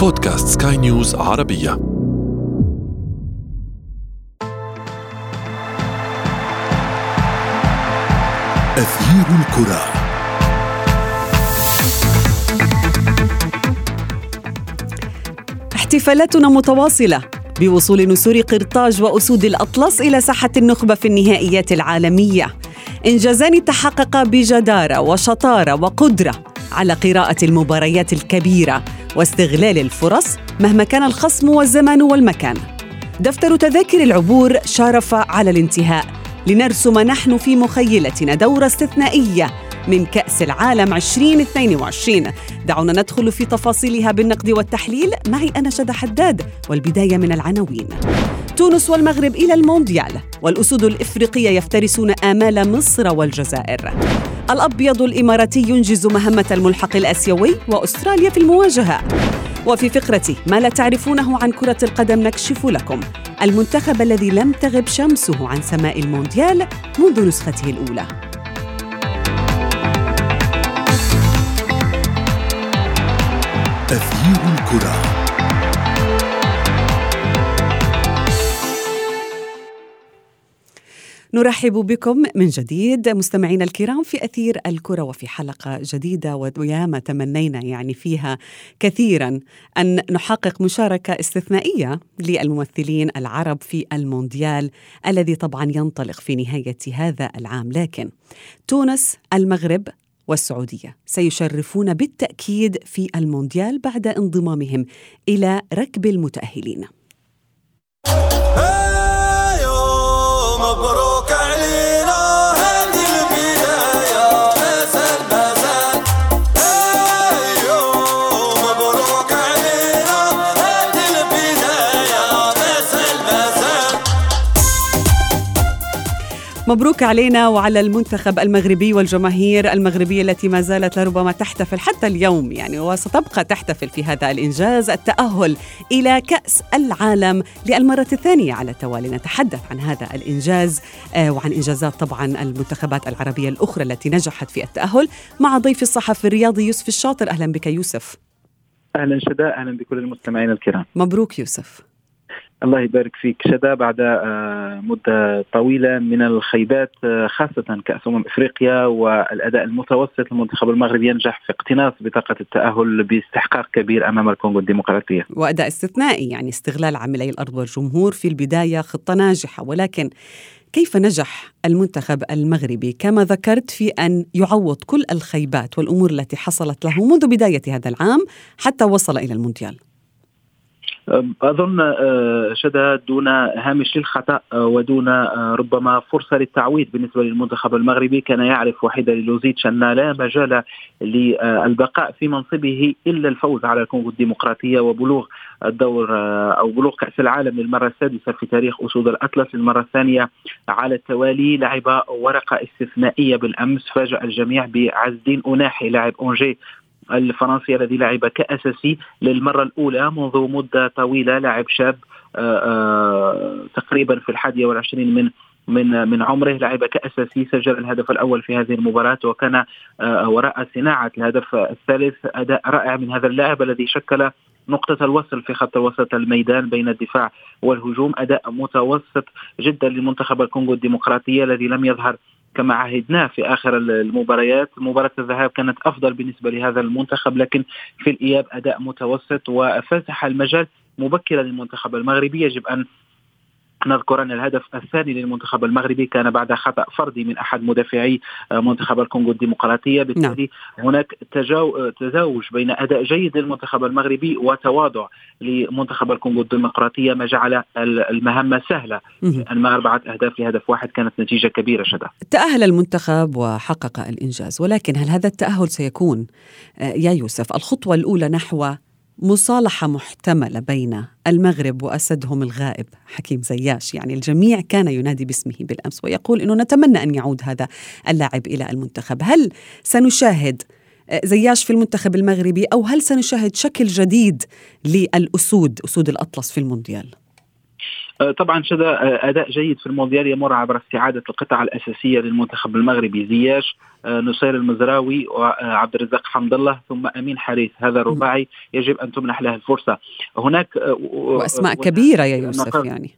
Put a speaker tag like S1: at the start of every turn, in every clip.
S1: بودكاست سكاي نيوز عربية. أثير الكرة.
S2: احتفالاتنا متواصلة بوصول نسور قرطاج وأسود الأطلس إلى ساحة النخبة في النهائيات العالمية. إنجازان تحققا بجدارة وشطارة وقدرة على قراءة المباريات الكبيرة واستغلال الفرص مهما كان الخصم والزمان والمكان. دفتر تذاكر العبور شارف على الانتهاء. لنرسم نحن في مخيلتنا دورة استثنائية من كأس العالم 2022 دعونا ندخل في تفاصيلها بالنقد والتحليل. معي أنا شد حداد والبداية من العناوين. تونس والمغرب إلى المونديال والأسود الإفريقية يفترسون آمال مصر والجزائر. الأبيض الإماراتي ينجز مهمة الملحق الآسيوي وأستراليا في المواجهة. وفي فقرة ما لا تعرفونه عن كرة القدم نكشف لكم. المنتخب الذي لم تغب شمسه عن سماء المونديال منذ نسخته الأولى.
S1: أثير الكرة.
S2: نرحب بكم من جديد مستمعينا الكرام في أثير الكرة وفي حلقة جديدة وياما تمنينا يعني فيها كثيرا أن نحقق مشاركة استثنائية للممثلين العرب في المونديال الذي طبعا ينطلق في نهاية هذا العام. لكن تونس المغرب والسعودية سيشرفون بالتأكيد في المونديال بعد انضمامهم إلى ركب المتأهلين.
S3: علينا مبروك علينا
S2: وعلى المنتخب المغربي والجماهير المغربية التي ما زالت لربما تحتفل حتى اليوم يعني وستبقى تحتفل في هذا الإنجاز التأهل إلى كأس العالم للمرة الثانية على التوالي. نتحدث عن هذا الإنجاز آه، وعن إنجازات طبعا المنتخبات العربية الأخرى التي نجحت في التأهل مع ضيف الصحفي الرياضي يوسف الشاطر. أهلا بك يوسف.
S4: أهلا شداء أهلا بكل المستمعين الكرام.
S2: مبروك يوسف.
S4: الله يبارك فيك. شداء بعد آه، مدة طويلة من الخيبات آه، خاصة كأس أمم إفريقيا والأداء المتوسط للمنتخب المغربي ينجح في اقتناص بطاقة التأهل باستحقاق كبير أمام الكونغو الديمقراطية.
S2: وأداء استثنائي يعني استغلال عاملي الأرض والجمهور في البداية خطة ناجحة. ولكن كيف نجح المنتخب المغربي؟ كما ذكرت في أن يعوض كل الخيبات والأمور التي حصلت له منذ بداية هذا العام حتى وصل إلى المونديال.
S4: أظن آه، شدا دون هامش للخطأ آه، ودون آه، ربما فرصة للتعويض بالنسبة للمنتخب المغربي كان يعرف وحيدا لوزيتش ان لا مجال للبقاء في منصبه إلا الفوز على الكونغو الديمقراطية وبلوغ الدور أو بلوغ كأس العالم للمرة السادسة في تاريخ أسود الأطلس للمرة الثانية على التوالي. لعب ورقة استثنائية بالأمس فاجأ الجميع بعز الدين أناحي لاعب اونجي الفرنسي الذي لعب كأساسي للمرة الأولى منذ مدة طويلة لاعب شاب آه، آه، تقريبا في الحادية والعشرين من من من عمره لعب كأساسي سجل الهدف الأول في هذه المباراة وكان آه، وراء صناعة الهدف الثالث. أداء رائع من هذا اللاعب الذي شكل نقطة الوصل في خط وسط الميدان بين الدفاع والهجوم. أداء متوسط جدا لمنتخب الكونغو الديمقراطية الذي لم يظهر كما عهدناه في آخر المباريات مباراة الذهاب كانت أفضل بالنسبة لهذا المنتخب لكن في الإياب أداء متوسط وفتح المجال مبكرا للمنتخب المغربي. يجب أن نذكر أن الهدف الثاني للمنتخب المغربي كان بعد خطأ فردي من أحد مدافعي منتخب الكونغو الديمقراطية. بالتالي هناك تجاو تزاوج بين أداء جيد للمنتخب المغربي وتواضع لمنتخب الكونغو الديمقراطية ما جعل المهمة سهلة. انما أربعة أهداف لهدف واحد كانت نتيجة كبيرة شدا
S2: تأهل المنتخب وحقق الإنجاز ولكن هل هذا التأهل سيكون؟ آه، يا يوسف الخطوة الأولى نحو مصالحة محتملة بين المغرب وأسدهم الغائب حكيم زياش يعني الجميع كان ينادي باسمه بالأمس ويقول أنه نتمنى أن يعود هذا اللاعب إلى المنتخب هل سنشاهد آه، زياش في المنتخب المغربي أو هل سنشاهد شكل جديد للأسود أسود الأطلس في المونديال؟
S4: آه، طبعا شذا آه، أداء جيد في المونديال يمر عبر استعادة القطع الأساسية للمنتخب المغربي زياش آه، نصير المزراوي وعبد الرزاق حمد الله ثم أمين حريث. هذا الرباعي يجب أن تمنح له الفرصة. هناك
S2: وأسماء كبيرة يا يوسف يعني.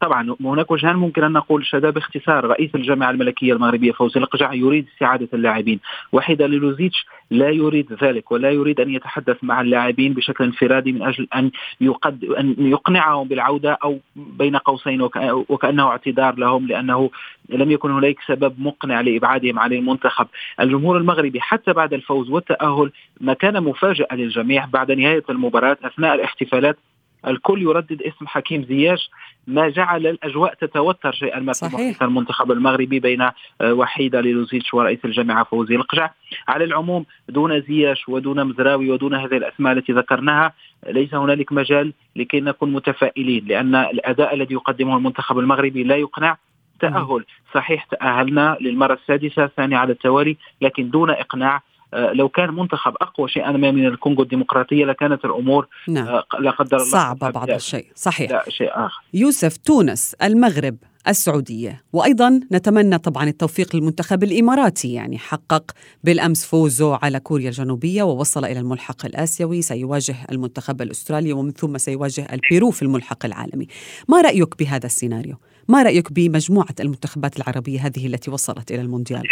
S4: طبعا هناك وجهان ممكن أن نقول شدا باختصار رئيس الجامعة الملكية المغربية فوزي القجع يريد استعادة اللاعبين. وحيدا ليلوزيتش لا يريد ذلك ولا يريد أن يتحدث مع اللاعبين بشكل انفرادي من أجل أن يقد أن يقنعهم بالعودة أو بين قوسين وكأنه اعتذار لهم لأنه لم يكن هناك سبب مقنع لإبعادهم عن المنتخب، الجمهور المغربي حتى بعد الفوز والتأهل ما كان مفاجأة للجميع بعد نهاية المباراة أثناء الاحتفالات الكل يردد اسم حكيم زياش ما جعل الأجواء تتوتر شيئا ما في محيط المنتخب المغربي بين آه، وحيدة ليلوزيتش ورئيس الجامعة فوزي القجع. على العموم دون زياش ودون مزراوي ودون هذه الأسماء التي ذكرناها ليس هنالك مجال لكي نكون متفائلين لأن الأداء الذي يقدمه المنتخب المغربي لا يقنع تأهل. صحيح تأهلنا للمرة السادسة الثانية على التوالي لكن دون إقناع لو كان منتخب أقوى شيئا ما من الكونغو الديمقراطية لكانت الأمور
S2: نعم.
S4: آه، لا قدر الله
S2: صعبه بعض الشيء صحيح
S4: لا شيء آخر
S2: يوسف تونس المغرب السعودية وأيضا نتمنى طبعا التوفيق للمنتخب الإماراتي يعني حقق بالأمس فوزه على كوريا الجنوبية ووصل إلى الملحق الآسيوي سيواجه المنتخب الأسترالي ومن ثم سيواجه البيرو في الملحق العالمي ما رأيك بهذا السيناريو؟ ما رأيك بمجموعة المنتخبات العربية هذه التي وصلت إلى المونديال؟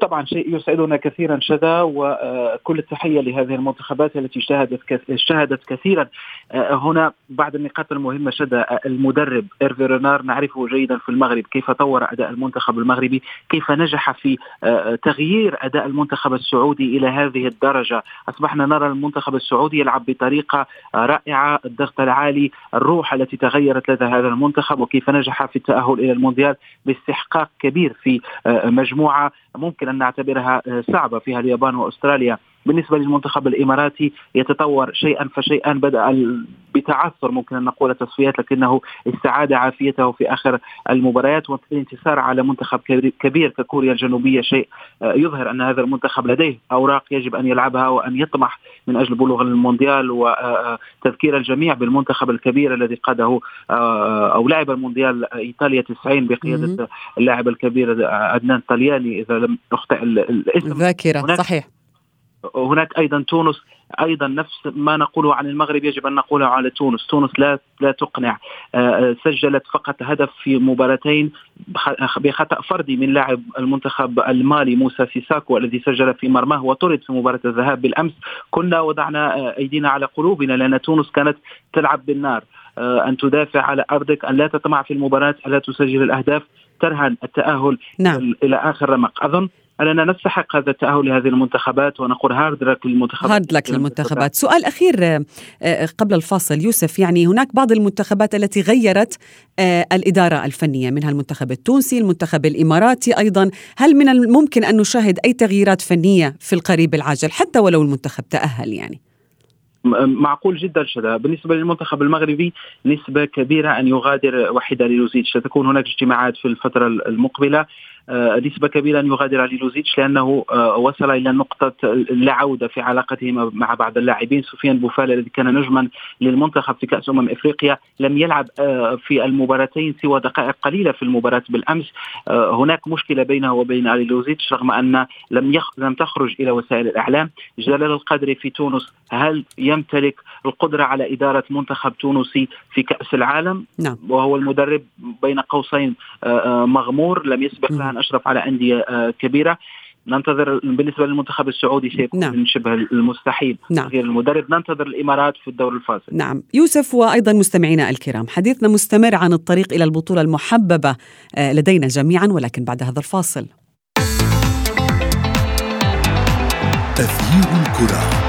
S4: طبعا شيء يسعدنا كثيرا شذا وكل التحية لهذه المنتخبات التي اجتهدت اجتهدت كثيرا. آه، هنا بعض النقاط المهمة شذا آه، المدرب إيرفي رينار نعرفه جيدا في المغرب كيف طور أداء المنتخب المغربي كيف نجح في آه، تغيير أداء المنتخب السعودي إلى هذه الدرجة. أصبحنا نرى المنتخب السعودي يلعب بطريقة رائعة الضغط العالي الروح التي تغيرت لدى هذا المنتخب وكيف نجح في التأهل إلى المونديال باستحقاق كبير في مجموعة ممكن أن نعتبرها صعبة فيها اليابان وأستراليا. بالنسبة للمنتخب الإماراتي يتطور شيئا فشيئا بدأ بتعثر ممكن أن نقول تصفيات لكنه استعاد عافيته في آخر المباريات والانتصار على منتخب كبير ككوريا الجنوبية. شيء آه، يظهر أن هذا المنتخب لديه أوراق يجب أن يلعبها وأن يطمح من أجل بلوغ المونديال وتذكير آه، آه، الجميع بالمنتخب الكبير الذي قاده أو لعب المونديال إيطاليا 90 بقيادة اللاعب الكبير عدنان طلياني إذا لم أخطئ الاسم.
S2: ذاكرة صحيح.
S4: هناك أيضا تونس أيضا نفس ما نقوله عن المغرب يجب أن نقوله على تونس، تونس لا لا تقنع. آه، آه، سجلت فقط هدف في مباراتين بخطأ فردي من لاعب المنتخب المالي موسى سيساكو الذي سجل في مرماه وطرد في مباراة الذهاب بالأمس، كنا وضعنا آه، أيدينا على قلوبنا لأن تونس كانت تلعب بالنار. أن تدافع على أرضك أن لا تطمع في المباراة ألا تسجل الأهداف. ترهن التأهل
S2: نعم.
S4: إلى آخر رمق. أظن أننا نستحق هذا التأهل لهذه المنتخبات ونقول hard luck للمنتخبات
S2: hard luck للمنتخبات سؤال أخير آه، آه، قبل الفاصل. يوسف يعني هناك بعض المنتخبات التي غيرت آه، الإدارة الفنية منها المنتخب التونسي المنتخب الإماراتي أيضا. هل من الممكن أن نشاهد أي تغييرات فنية في القريب العاجل حتى ولو المنتخب تأهل يعني؟
S4: معقول جدا شذا. بالنسبة للمنتخب المغربي نسبة كبيرة أن يغادر وحيدة ليلوزيتش ستكون هناك اجتماعات في الفترة المقبلة. نسبة كبيرة أن يغادر ليلوزيتش لأنه آه، وصل إلى نقطة لا عودة في علاقته مع بعض اللاعبين. سفيان بوفال الذي كان نجما للمنتخب في كأس أمم إفريقيا لم يلعب آه، في المباراتين سوى دقائق قليلة في المباراة بالأمس. هناك مشكلة بينه وبين ليلوزيتش رغم أن لم يخ... لم تخرج إلى وسائل الإعلام. جلال القدري في تونس هل يمتلك القدرة على إدارة منتخب تونسي في كأس العالم؟
S2: نعم.
S4: وهو المدرب بين قوسين مغمور لم يسبق له الان أشرف على أندية آه، كبيرة. ننتظر بالنسبة للمنتخب السعودي سيكون نعم. من شبه المستحيل
S2: نعم.
S4: غير المدرب. ننتظر الإمارات في الدور الفاصل.
S2: نعم. يوسف وأيضا مستمعينا الكرام حديثنا مستمر عن الطريق إلى البطولة المحببة آه، لدينا جميعا ولكن بعد هذا الفاصل.
S1: تغيير الكرة.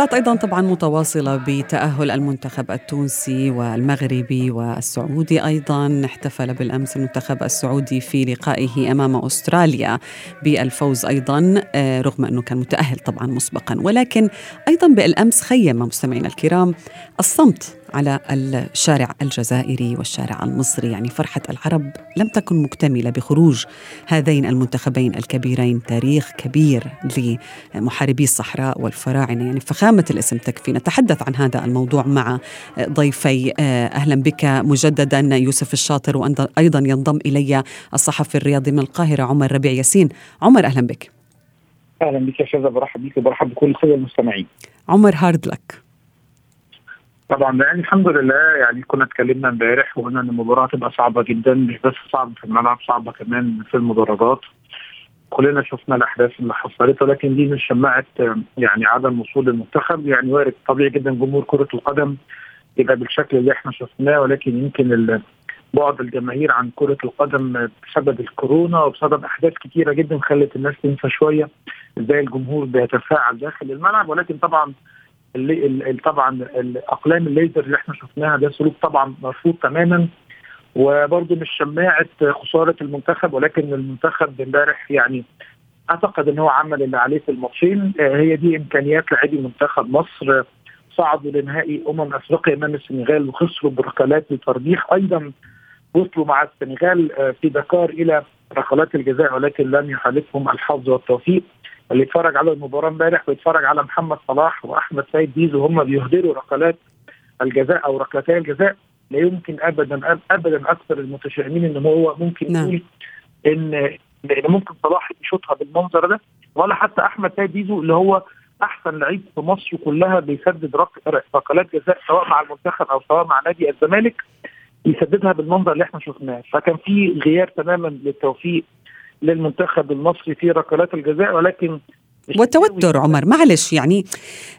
S2: احتفالات أيضا طبعا متواصلة بتأهل المنتخب التونسي والمغربي والسعودي أيضا. احتفل بالأمس المنتخب السعودي في لقائه أمام أستراليا بالفوز أيضا آه، رغم أنه كان متأهل طبعا مسبقا. ولكن أيضا بالأمس خيم مستمعينا الكرام الصمت. على الشارع الجزائري والشارع المصري. يعني فرحة العرب لم تكن مكتملة بخروج هذين المنتخبين الكبيرين. تاريخ كبير لمحاربي الصحراء والفراعنة. يعني فخامة الاسم تكفي. نتحدث عن هذا الموضوع مع ضيفي. أهلا بك. مجددا يوسف الشاطر وأيضا ينضم إلي الصحفي الرياضي من القاهرة عمر ربيع ياسين. عمر أهلا بك.
S5: أهلا بك يا شاذة برحب بك وبرحب بكل الساده المستمعين.
S2: عمر هارد لك.
S5: طبعا يعني الحمد لله يعني كنا اتكلمنا امبارح وقلنا إن المباراة هتبقى صعبة جدا مش بس صعبه في الملعب صعبة كمان في المدرجات. كلنا شفنا الأحداث اللي حصلت ولكن دي مش شماعه يعني عدم وصول المنتخب. يعني وارد طبيعي جدا جمهور كرة القدم يبقى بالشكل اللي إحنا شفناه ولكن يمكن بعد الجماهير عن كرة القدم بسبب الكورونا وبسبب أحداث كتيرة جدا خلت الناس تنسى شوية إزاي الجمهور بيتفاعل داخل الملعب. ولكن طبعا اللي طبعا الأقلام الليزر اللي إحنا شفناها ده سلوك طبعا مرفوض تماما وبرضه مش شماعه خسارة المنتخب ولكن المنتخب امبارح يعني أعتقد إن هو عمل اللي عليه في الماتشين. هي دي إمكانيات لاعبي منتخب مصر. صعدوا لنهائي أمم أفريقيا أمام السنغال وخسروا بركلات الترجيح أيضا وصلوا مع السنغال في دكار إلى ركلات الجزاء ولكن لم يحالفهم الحظ والتوفيق. اللي اتفرج على المباراة امبارح ويتفرج على محمد صلاح وأحمد سيد زيزو هم بيهدروا ركلات الجزاء أو ركلتي الجزاء. لا يمكن ابدا ابدا أكثر المتشائمين إن هو ممكن
S2: نعم.
S5: يقول إن إن ممكن صلاح يشوطها بالمنظر ده. ولا حتى أحمد سيد زيزو اللي هو أحسن لعيب في مصر كلها بيسدد رك- ركلات جزاء سواء مع المنتخب أو سواء مع نادي الزمالك يسددها بالمنظر اللي إحنا شفناه. فكان في غياب تماما للتوفيق للمنتخب المصري في ركلات الجزاء ولكن
S2: وتوتر عمر معلش يعني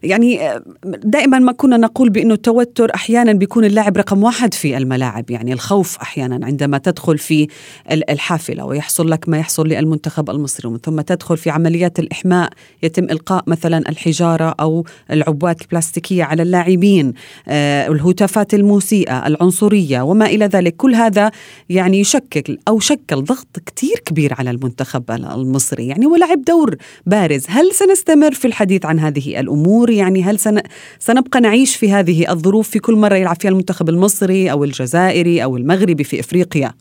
S2: يعني دائما ما كنا نقول بأنه التوتر أحيانا بيكون اللاعب رقم واحد في الملاعب يعني الخوف أحيانا عندما تدخل في الحافلة ويحصل لك ما يحصل للمنتخب المصري ومن ثم تدخل في عمليات الإحماء يتم إلقاء مثلا الحجارة أو العبوات البلاستيكية على اللاعبين آه الهتافات المسيئة العنصرية وما إلى ذلك. كل هذا يعني يشكل أو شكل ضغط كتير كبير على المنتخب المصري يعني ولعب دور بارز. هل سنستمر في الحديث عن هذه الأمور؟ يعني هل سن... سنبقى نعيش في هذه الظروف في كل مرة يلعب فيها المنتخب المصري أو الجزائري أو المغربي في إفريقيا؟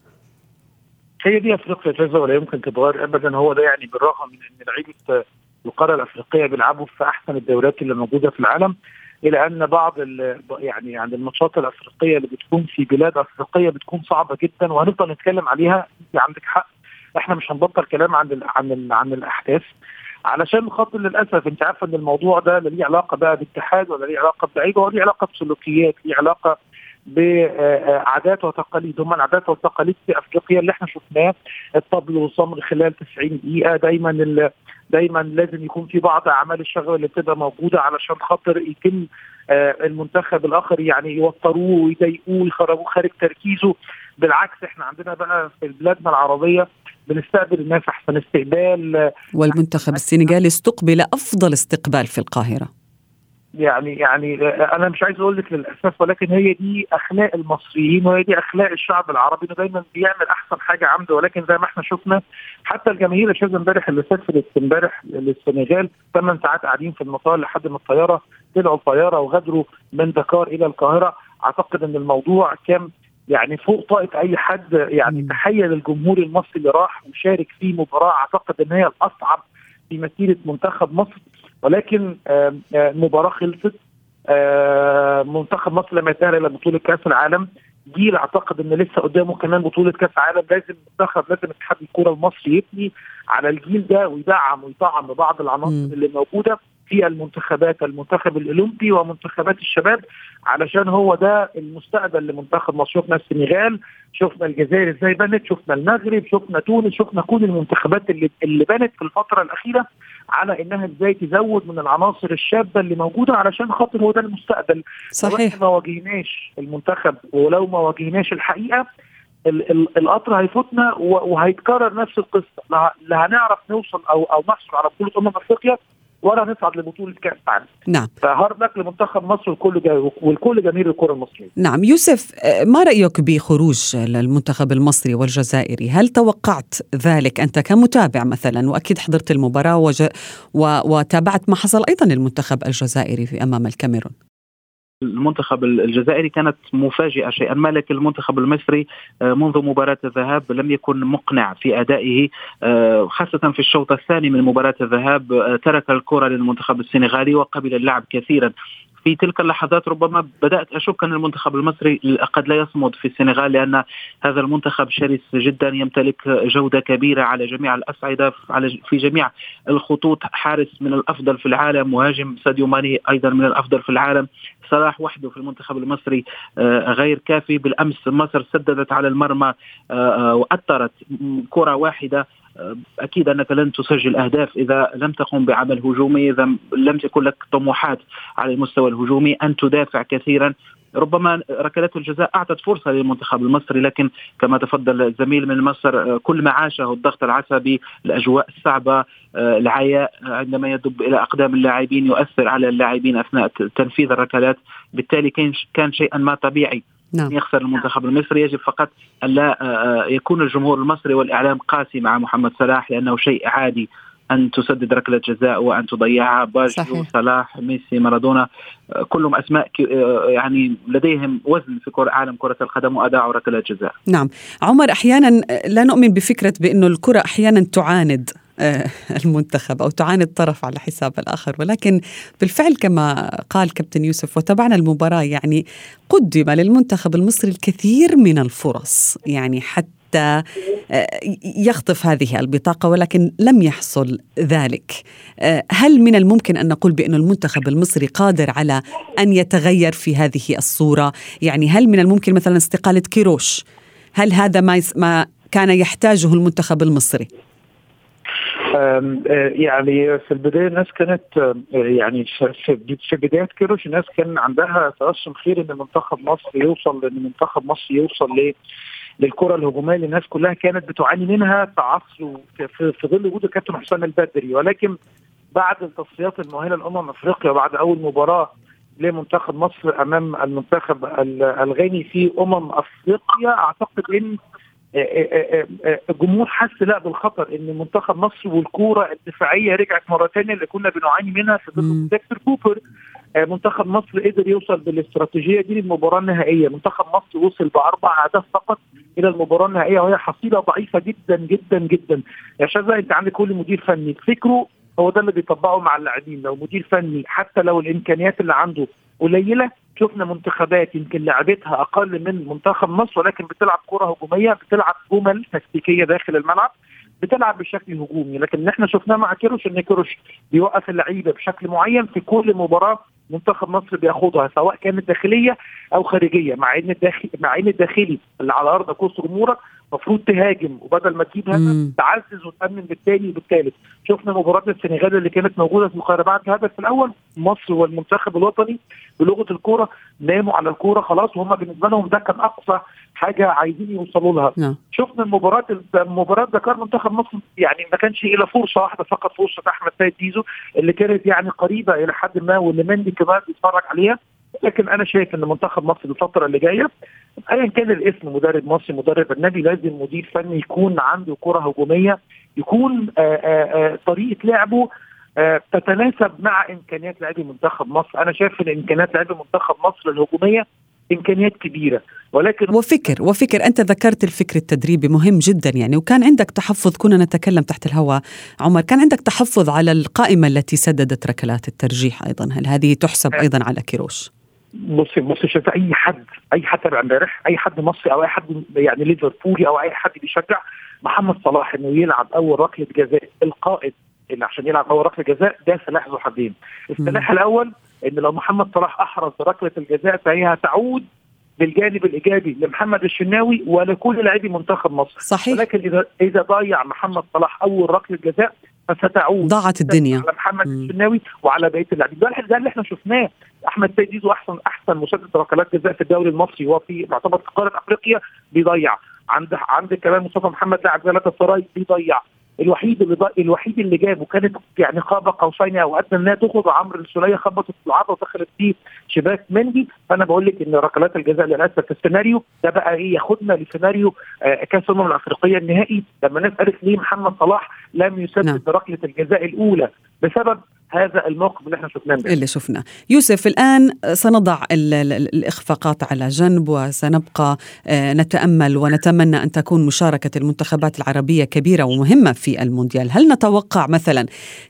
S5: هي دي أفريقيا جاهزه ولا يمكن تتغير ابدا. هو ده يعني بالرغم من إن لعيبة القارة الأفريقية بيلعبوا في أحسن الدوريات اللي موجودة في العالم إلى أن بعض يعني يعني الماتشات الأفريقية اللي بتكون في بلاد أفريقية بتكون صعبة جدا وهنفضل نتكلم عليها. عندك حق إحنا مش هنبطل كلام عن ال عن ال عن الأحداث. علشان خاطر للأسف انت عارفه ان الموضوع ده لا ليه علاقة بقى باتحاد ولا ليه علاقة بلعيبه ولا ليه علاقة بسلوكيات ليه علاقة بعادات وتقاليد. هم العادات والتقاليد في أفريقيا اللي إحنا شفناه الطبل والصمر خلال 90 دقيقة. دايما دايما لازم يكون في بعض أعمال الشغل اللي بتبقى موجودة علشان خاطر يتم المنتخب الآخر يعني يوتروه ويضايقوه ويخرجوه خارج تركيزه. بالعكس إحنا عندنا بقى في بلادنا العربية بنستقبل الناس أحسن استقبال.
S2: والمنتخب السنغالي استقبل أفضل استقبال في القاهرة.
S5: يعني يعني أنا مش عايز أقول لك للأسف ولكن هي دي أخلاق المصريين وهي دي أخلاق الشعب العربي إنه دايما بيعمل أحسن حاجة عنده. ولكن زي ما إحنا شفنا حتى الجماهير الشاذ إمبارح اللي سافرت امبارح للسنغال ثمان ساعات قاعدين في المطار لحد ما الطيارة طلعوا الطيارة وغادروا من دكار إلى القاهرة. أعتقد إن الموضوع كان يعني فوق طاقة أي حد يعني تخيل الجمهور المصري اللي راح وشارك في مباراة أعتقد إن هي الأصعب في مسيرة منتخب مصر. ولكن المباراه خلصت. منتخب مصر لما يتأهل إلى بطولة كأس العالم جيل أعتقد إن لسه قدامه كمان بطولة كأس عالم لازم المنتخب لازم اتحاد الكرة المصري يبني على الجيل ده ويدعم ويطعم ببعض العناصر اللي موجودة. في المنتخبات المنتخب الأولمبي ومنتخبات الشباب علشان هو ده المستقبل لمنتخب مصر. شفنا السنغال شفنا الجزائر إزاي بنت شفنا المغرب شفنا تونس شفنا كل المنتخبات اللي اللي بنت في الفترة الأخيرة على إنها إزاي تزود من العناصر الشابة اللي موجودة علشان خاطر هو ده المستقبل.
S2: صحيح.
S5: ما واجهناش المنتخب ولو ما واجهناش الحقيقة ال ال القطر هيفوتنا وهيتكرر نفس القصة. لا هنعرف نوصل أو أو نحصل على بطولة أمم أفريقيا ولا هنصعد لبطولة كأس العالم.
S2: نعم.
S5: فهارد لك لمنتخب مصر والكل جا والكل جماهير الكرة المصرية.
S2: نعم. يوسف آه، ما رأيك بخروج المنتخب المصري والجزائري؟ هل توقعت ذلك أنت كمتابع مثلا؟ وأكيد حضرت المباراة وج... و... وتابعت ما حصل أيضا للمنتخب الجزائري في أمام الكاميرون.
S4: المنتخب الجزائري كانت مفاجئة شيئا. ما لكن المنتخب المصري آه، منذ مباراة الذهاب لم يكن مقنع في أدائه آه، خاصة في الشوط الثاني من مباراة الذهاب آه، ترك الكرة للمنتخب السنغالي وقبل اللعب كثيرا. في تلك اللحظات ربما بدأت أشك أن المنتخب المصري قد لا يصمد في السنغال لأن هذا المنتخب شرس جدا يمتلك جودة كبيرة على جميع الأصعدة على في جميع الخطوط حارس من الأفضل في العالم مهاجم ساديو ماني أيضا من الأفضل في العالم صلاح وحده في المنتخب المصري آه، غير كافي بالأمس مصر سددت على المرمى آه، آه، وأثرت كرة واحدة أكيد أنك لن تسجل أهداف إذا لم تقم بعمل هجومي إذا لم تكن لك طموحات على المستوى الهجومي أن تدافع كثيرا. ربما ركلات الجزاء أعطت فرصة للمنتخب المصري لكن كما تفضل الزميل من مصر كل ما عاشه الضغط العصبي الأجواء الصعبة العياء عندما يدب إلى أقدام اللاعبين يؤثر على اللاعبين أثناء تنفيذ الركلات. بالتالي كان شيئا ما طبيعي.
S2: نعم.
S4: يخسر المنتخب المصري. يجب فقط ألا يكون الجمهور المصري والإعلام قاسي مع محمد صلاح لأنه شيء عادي أن تسدد ركلة جزاء وأن تضيعها. باجيو صلاح ميسي مارادونا كلهم أسماء يعني لديهم وزن في كرة عالم كرة القدم واداعوا ركلات جزاء.
S2: نعم. عمر أحيانا لا نؤمن بفكرة بأنه الكرة أحيانا تعاند. المنتخب أو تعاند طرف على حساب الآخر ولكن بالفعل كما قال كابتن يوسف وتابعنا المباراة يعني قدم للمنتخب المصري الكثير من الفرص يعني حتى حتى يخطف هذه البطاقة ولكن لم يحصل ذلك. هل من الممكن أن نقول بأن المنتخب المصري قادر على أن يتغير في هذه الصورة؟ يعني هل من الممكن مثلا استقالة كيروش؟ هل هذا ما ما كان يحتاجه المنتخب المصري؟
S5: يعني في البداية الناس كانت يعني في بدايه كيروش الناس كان عندها ترسم خير إن منتخب مصر يوصل إن منتخب مصر يوصل ل للكرة الهجومية اللي الناس كلها كانت بتعاني منها في عصر في, ظل وجود الكابتن حسام البدري. ولكن بعد التصفيات المؤهله لأمم أفريقيا وبعد أول مباراة لمنتخب مصر أمام المنتخب الغاني في أمم أفريقيا أعتقد إن الجمهور حس لا بالخطر إن منتخب مصر والكورة الدفاعية رجعت مرة ثانية اللي كنا بنعاني منها في ظل دكتور كوبر. منتخب مصر قدر يوصل بالاستراتيجية دي للمباراة النهائية، منتخب مصر وصل بأربع أهداف فقط إلى المباراة النهائية وهي حصيلة ضعيفة جدا جدا جدا. يا شاذة أنت عندك كل مدير فني. فكره هو ده اللي بيطبقه مع اللاعبين، لو مدير فني حتى لو الإمكانيات اللي عنده قليلة شفنا منتخبات يمكن لعبتها أقل من منتخب مصر ولكن بتلعب كرة هجومية بتلعب جمل تكتيكية داخل الملعب بتلعب بشكل هجومي. لكن إحنا شفناه مع كيروش إن كيروش بيوقف اللعيبة بشكل معين في كل مباراة منتخب مصر بياخدها سواء كانت داخلية أو خارجية مع إن الداخلي مع إن الداخلي اللي على ارضك وسط جمهورك المفروض تهاجم وبدل ما تجيب هدف تعزز وتأمن بالثاني وبالثالث شفنا مباراه السنغال اللي كانت موجودة في بعد الهدف الأول. مصر والمنتخب الوطني بلغة الكورة ناموا على الكورة خلاص وهم بالنسبة لهم ده كان أقصى حاجة عايزين يوصلوا لها.
S2: نعم.
S5: شفنا المباراة مباراة دكار منتخب مصر يعني ما كانش الا فرصة واحدة فقط فرصة أحمد سيد زيزو اللي كانت يعني قريبة إلى حد ما واللي مندي كمان بيتفرج عليها. لكن أنا شايف إن منتخب مصر الفترة اللي جاية ايا كان الاسم مدرب مصري مدرب اجنبي لازم مدير فني يكون عنده كرة هجومية يكون آآ آآ طريقة لعبه تتناسب مع إمكانيات لاعبي منتخب مصر، أنا شايف إن إمكانيات لاعبي منتخب مصر الهجومية إمكانيات كبيرة. ولكن
S2: وفكر وفكر. أنت ذكرت الفكر التدريبي مهم جدا يعني. وكان عندك تحفظ كنا نتكلم تحت الهواء عمر كان عندك تحفظ على القائمة التي سددت ركلات الترجيح أيضا. هل هذه تحسب أيضا على كيروش؟
S5: بصي بصي شوف أي حد أي حد تابع امبارح أي حد مصري أو أي حد يعني ليفربولي أو أي حد بيشجع محمد صلاح إنه يلعب أول ركلة جزاء القائد اللي عشان يلعب أول ركلة جزاء ده سلاح ذو حدين. السلاح الأول إن لو محمد صلاح أحرز ركلة الجزاء فهي هتعود بالجانب الإيجابي لمحمد الشناوي ولكل لاعبي منتخب مصر.
S2: صحيح.
S5: ولكن إذا إذا ضيع محمد صلاح أول ركلة جزاء فستعود.
S2: ضاعت الدنيا.
S5: على محمد الشناوي وعلى بقية اللاعبين. ده اللي إحنا شفناه. أحمد سيد زيزو احسن أحسن مسدد ركلات جزاء في الدوري المصري. وفي معتبر في قارة أفريقيا بيضيع. عند عند كمان مصطفى محمد لاعب جلاله السراي بيضيع. الوحيد اللي الوحيد اللي جابه كانت يعني قاب قوسين أو أدنى إنها تخرج عمرو السولية خبطت في العرض ودخلت في شباك مندي. فأنا بقول لك إن ركلات الجزاء للأسف في السيناريو ده بقى إيه ياخدنا لسيناريو آه، كأس الأمم الأفريقية النهائي. لما الناس قالت ليه محمد صلاح لم يسدد
S2: نعم.
S5: بركله الجزاء الأولى؟ بسبب هذا الموقف اللي إحنا شفناه.
S2: اللي شفناه. يوسف الآن سنضع ال- ال- ال- الإخفاقات على جنب وسنبقى آه، نتأمل ونتمنى أن تكون مشاركة المنتخبات العربية كبيرة ومهمة في المونديال. هل نتوقع مثلا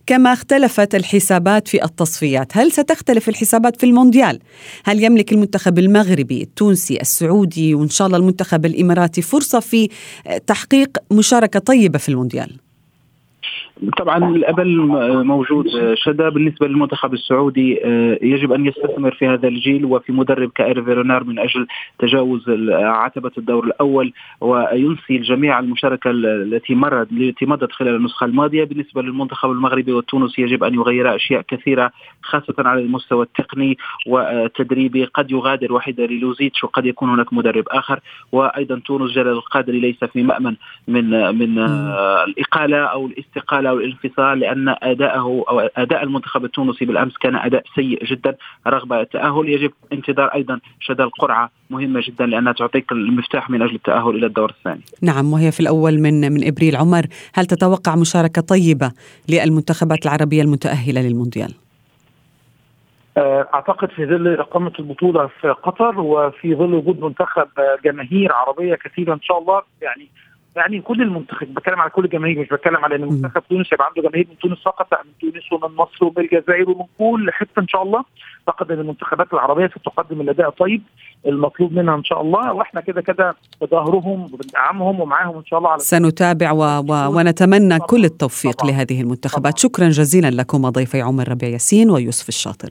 S2: كما اختلفت الحسابات في التصفيات هل ستختلف الحسابات في المونديال؟ هل يملك المنتخب المغربي التونسي السعودي وإن شاء الله المنتخب الإماراتي فرصة في آه، تحقيق مشاركة طيبة في المونديال؟
S4: طبعا الامل موجود جدا بالنسبة للمنتخب السعودي آه، يجب أن يستثمر في هذا الجيل وفي مدرب هيرفي رونار من أجل تجاوز عتبة الدور الأول وينسي الجميع المشاركة ال- التي مرت التي مضت خلال النسخة الماضية. بالنسبة للمنتخب المغربي والتونسي يجب أن يغير أشياء كثيرة خاصة على المستوى التقني والتدريبي. قد يغادر وحيد خليلوزيتش وقد يكون هناك مدرب آخر. وأيضا تونس جلال القادري ليس في مأمن من من آه، الإقالة أو الاستقالة أو الانفصال لأن أداءه أو أداء المنتخب التونسي بالأمس كان أداء سيء جدا رغم التأهل يجب انتظار أيضا شدا القرعة مهمة جدا لأنها تعطيك المفتاح من أجل التأهل إلى الدور الثاني.
S2: نعم وهي في الأول من من إبريل عمر هل تتوقع مشاركة طيبة للمنتخبات العربية المتأهلة للمونديال؟
S5: آه، أعتقد في ظل إقامة البطولة في قطر وفي ظل وجود منتخب جماهير عربية كثيرة إن شاء الله يعني يعني كل المنتخب بتكلم على كل الجماهير مش بتكلم على إن منتخب تونس يبقى عنده جماهير من تونس فقط لا من تونس ومن مصر ومن الجزائر ومن كل حتة إن شاء الله. أعتقد إن المنتخبات العربية ستقدم الأداء طيب المطلوب منها إن شاء الله وإحنا كده كده بظهرهم وبندعمهم ومعاهم إن شاء الله على
S2: سنتابع و... و... ونتمنى كل التوفيق
S5: طبعاً.
S2: لهذه المنتخبات.
S5: طبعاً.
S2: شكرا جزيلا لكم ضيفي عمر ربيع ياسين ويوسف الشاطر.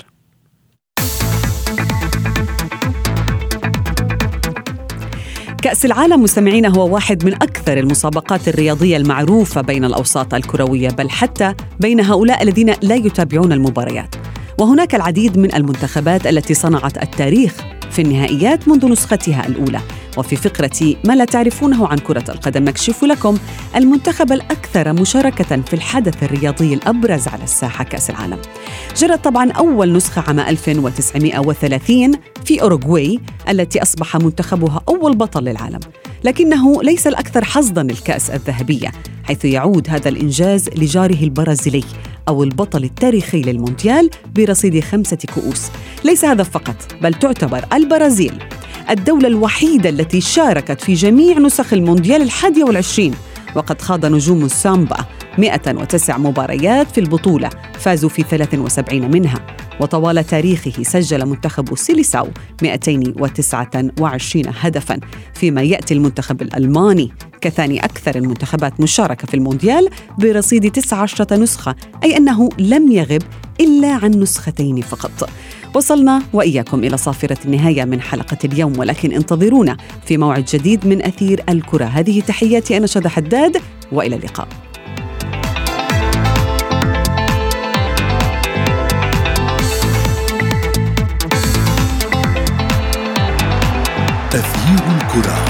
S2: كأس العالم مستمعينا هو واحد من أكثر المسابقات الرياضية المعروفة بين الأوساط الكروية بل حتى بين هؤلاء الذين لا يتابعون المباريات. وهناك العديد من المنتخبات التي صنعت التاريخ في النهائيات منذ نسختها الأولى. وفي فقرة ما لا تعرفونه عن كرة القدم نكشف لكم المنتخب الأكثر مشاركة في الحدث الرياضي الأبرز على الساحة كأس العالم. جرت طبعا أول نسخة عام 1930 في أوروغواي التي أصبح منتخبها أول بطل للعالم. لكنه ليس الأكثر حظا للكأس الذهبية حيث يعود هذا الإنجاز لجاره البرازيلي أو البطل التاريخي للمونديال برصيد خمسة كؤوس. ليس هذا فقط بل تعتبر البرازيل. الدولة الوحيدة التي شاركت في جميع نسخ المونديال الحادية والعشرين. وقد خاض نجوم السامبا 109 مباريات في البطولة فازوا في 73 منها. وطوال تاريخه سجل منتخب سيليساو 229 هدفا فيما يأتي المنتخب الألماني. كثاني أكثر المنتخبات مشاركة في المونديال برصيد 19 نسخة أي أنه لم يغب إلا عن نسختين فقط. وصلنا وإياكم إلى صافرة النهاية من حلقة اليوم ولكن انتظرونا في موعد جديد من أثير الكرة. هذه تحياتي أنا شذى حداد وإلى اللقاء.
S1: أثير الكرة.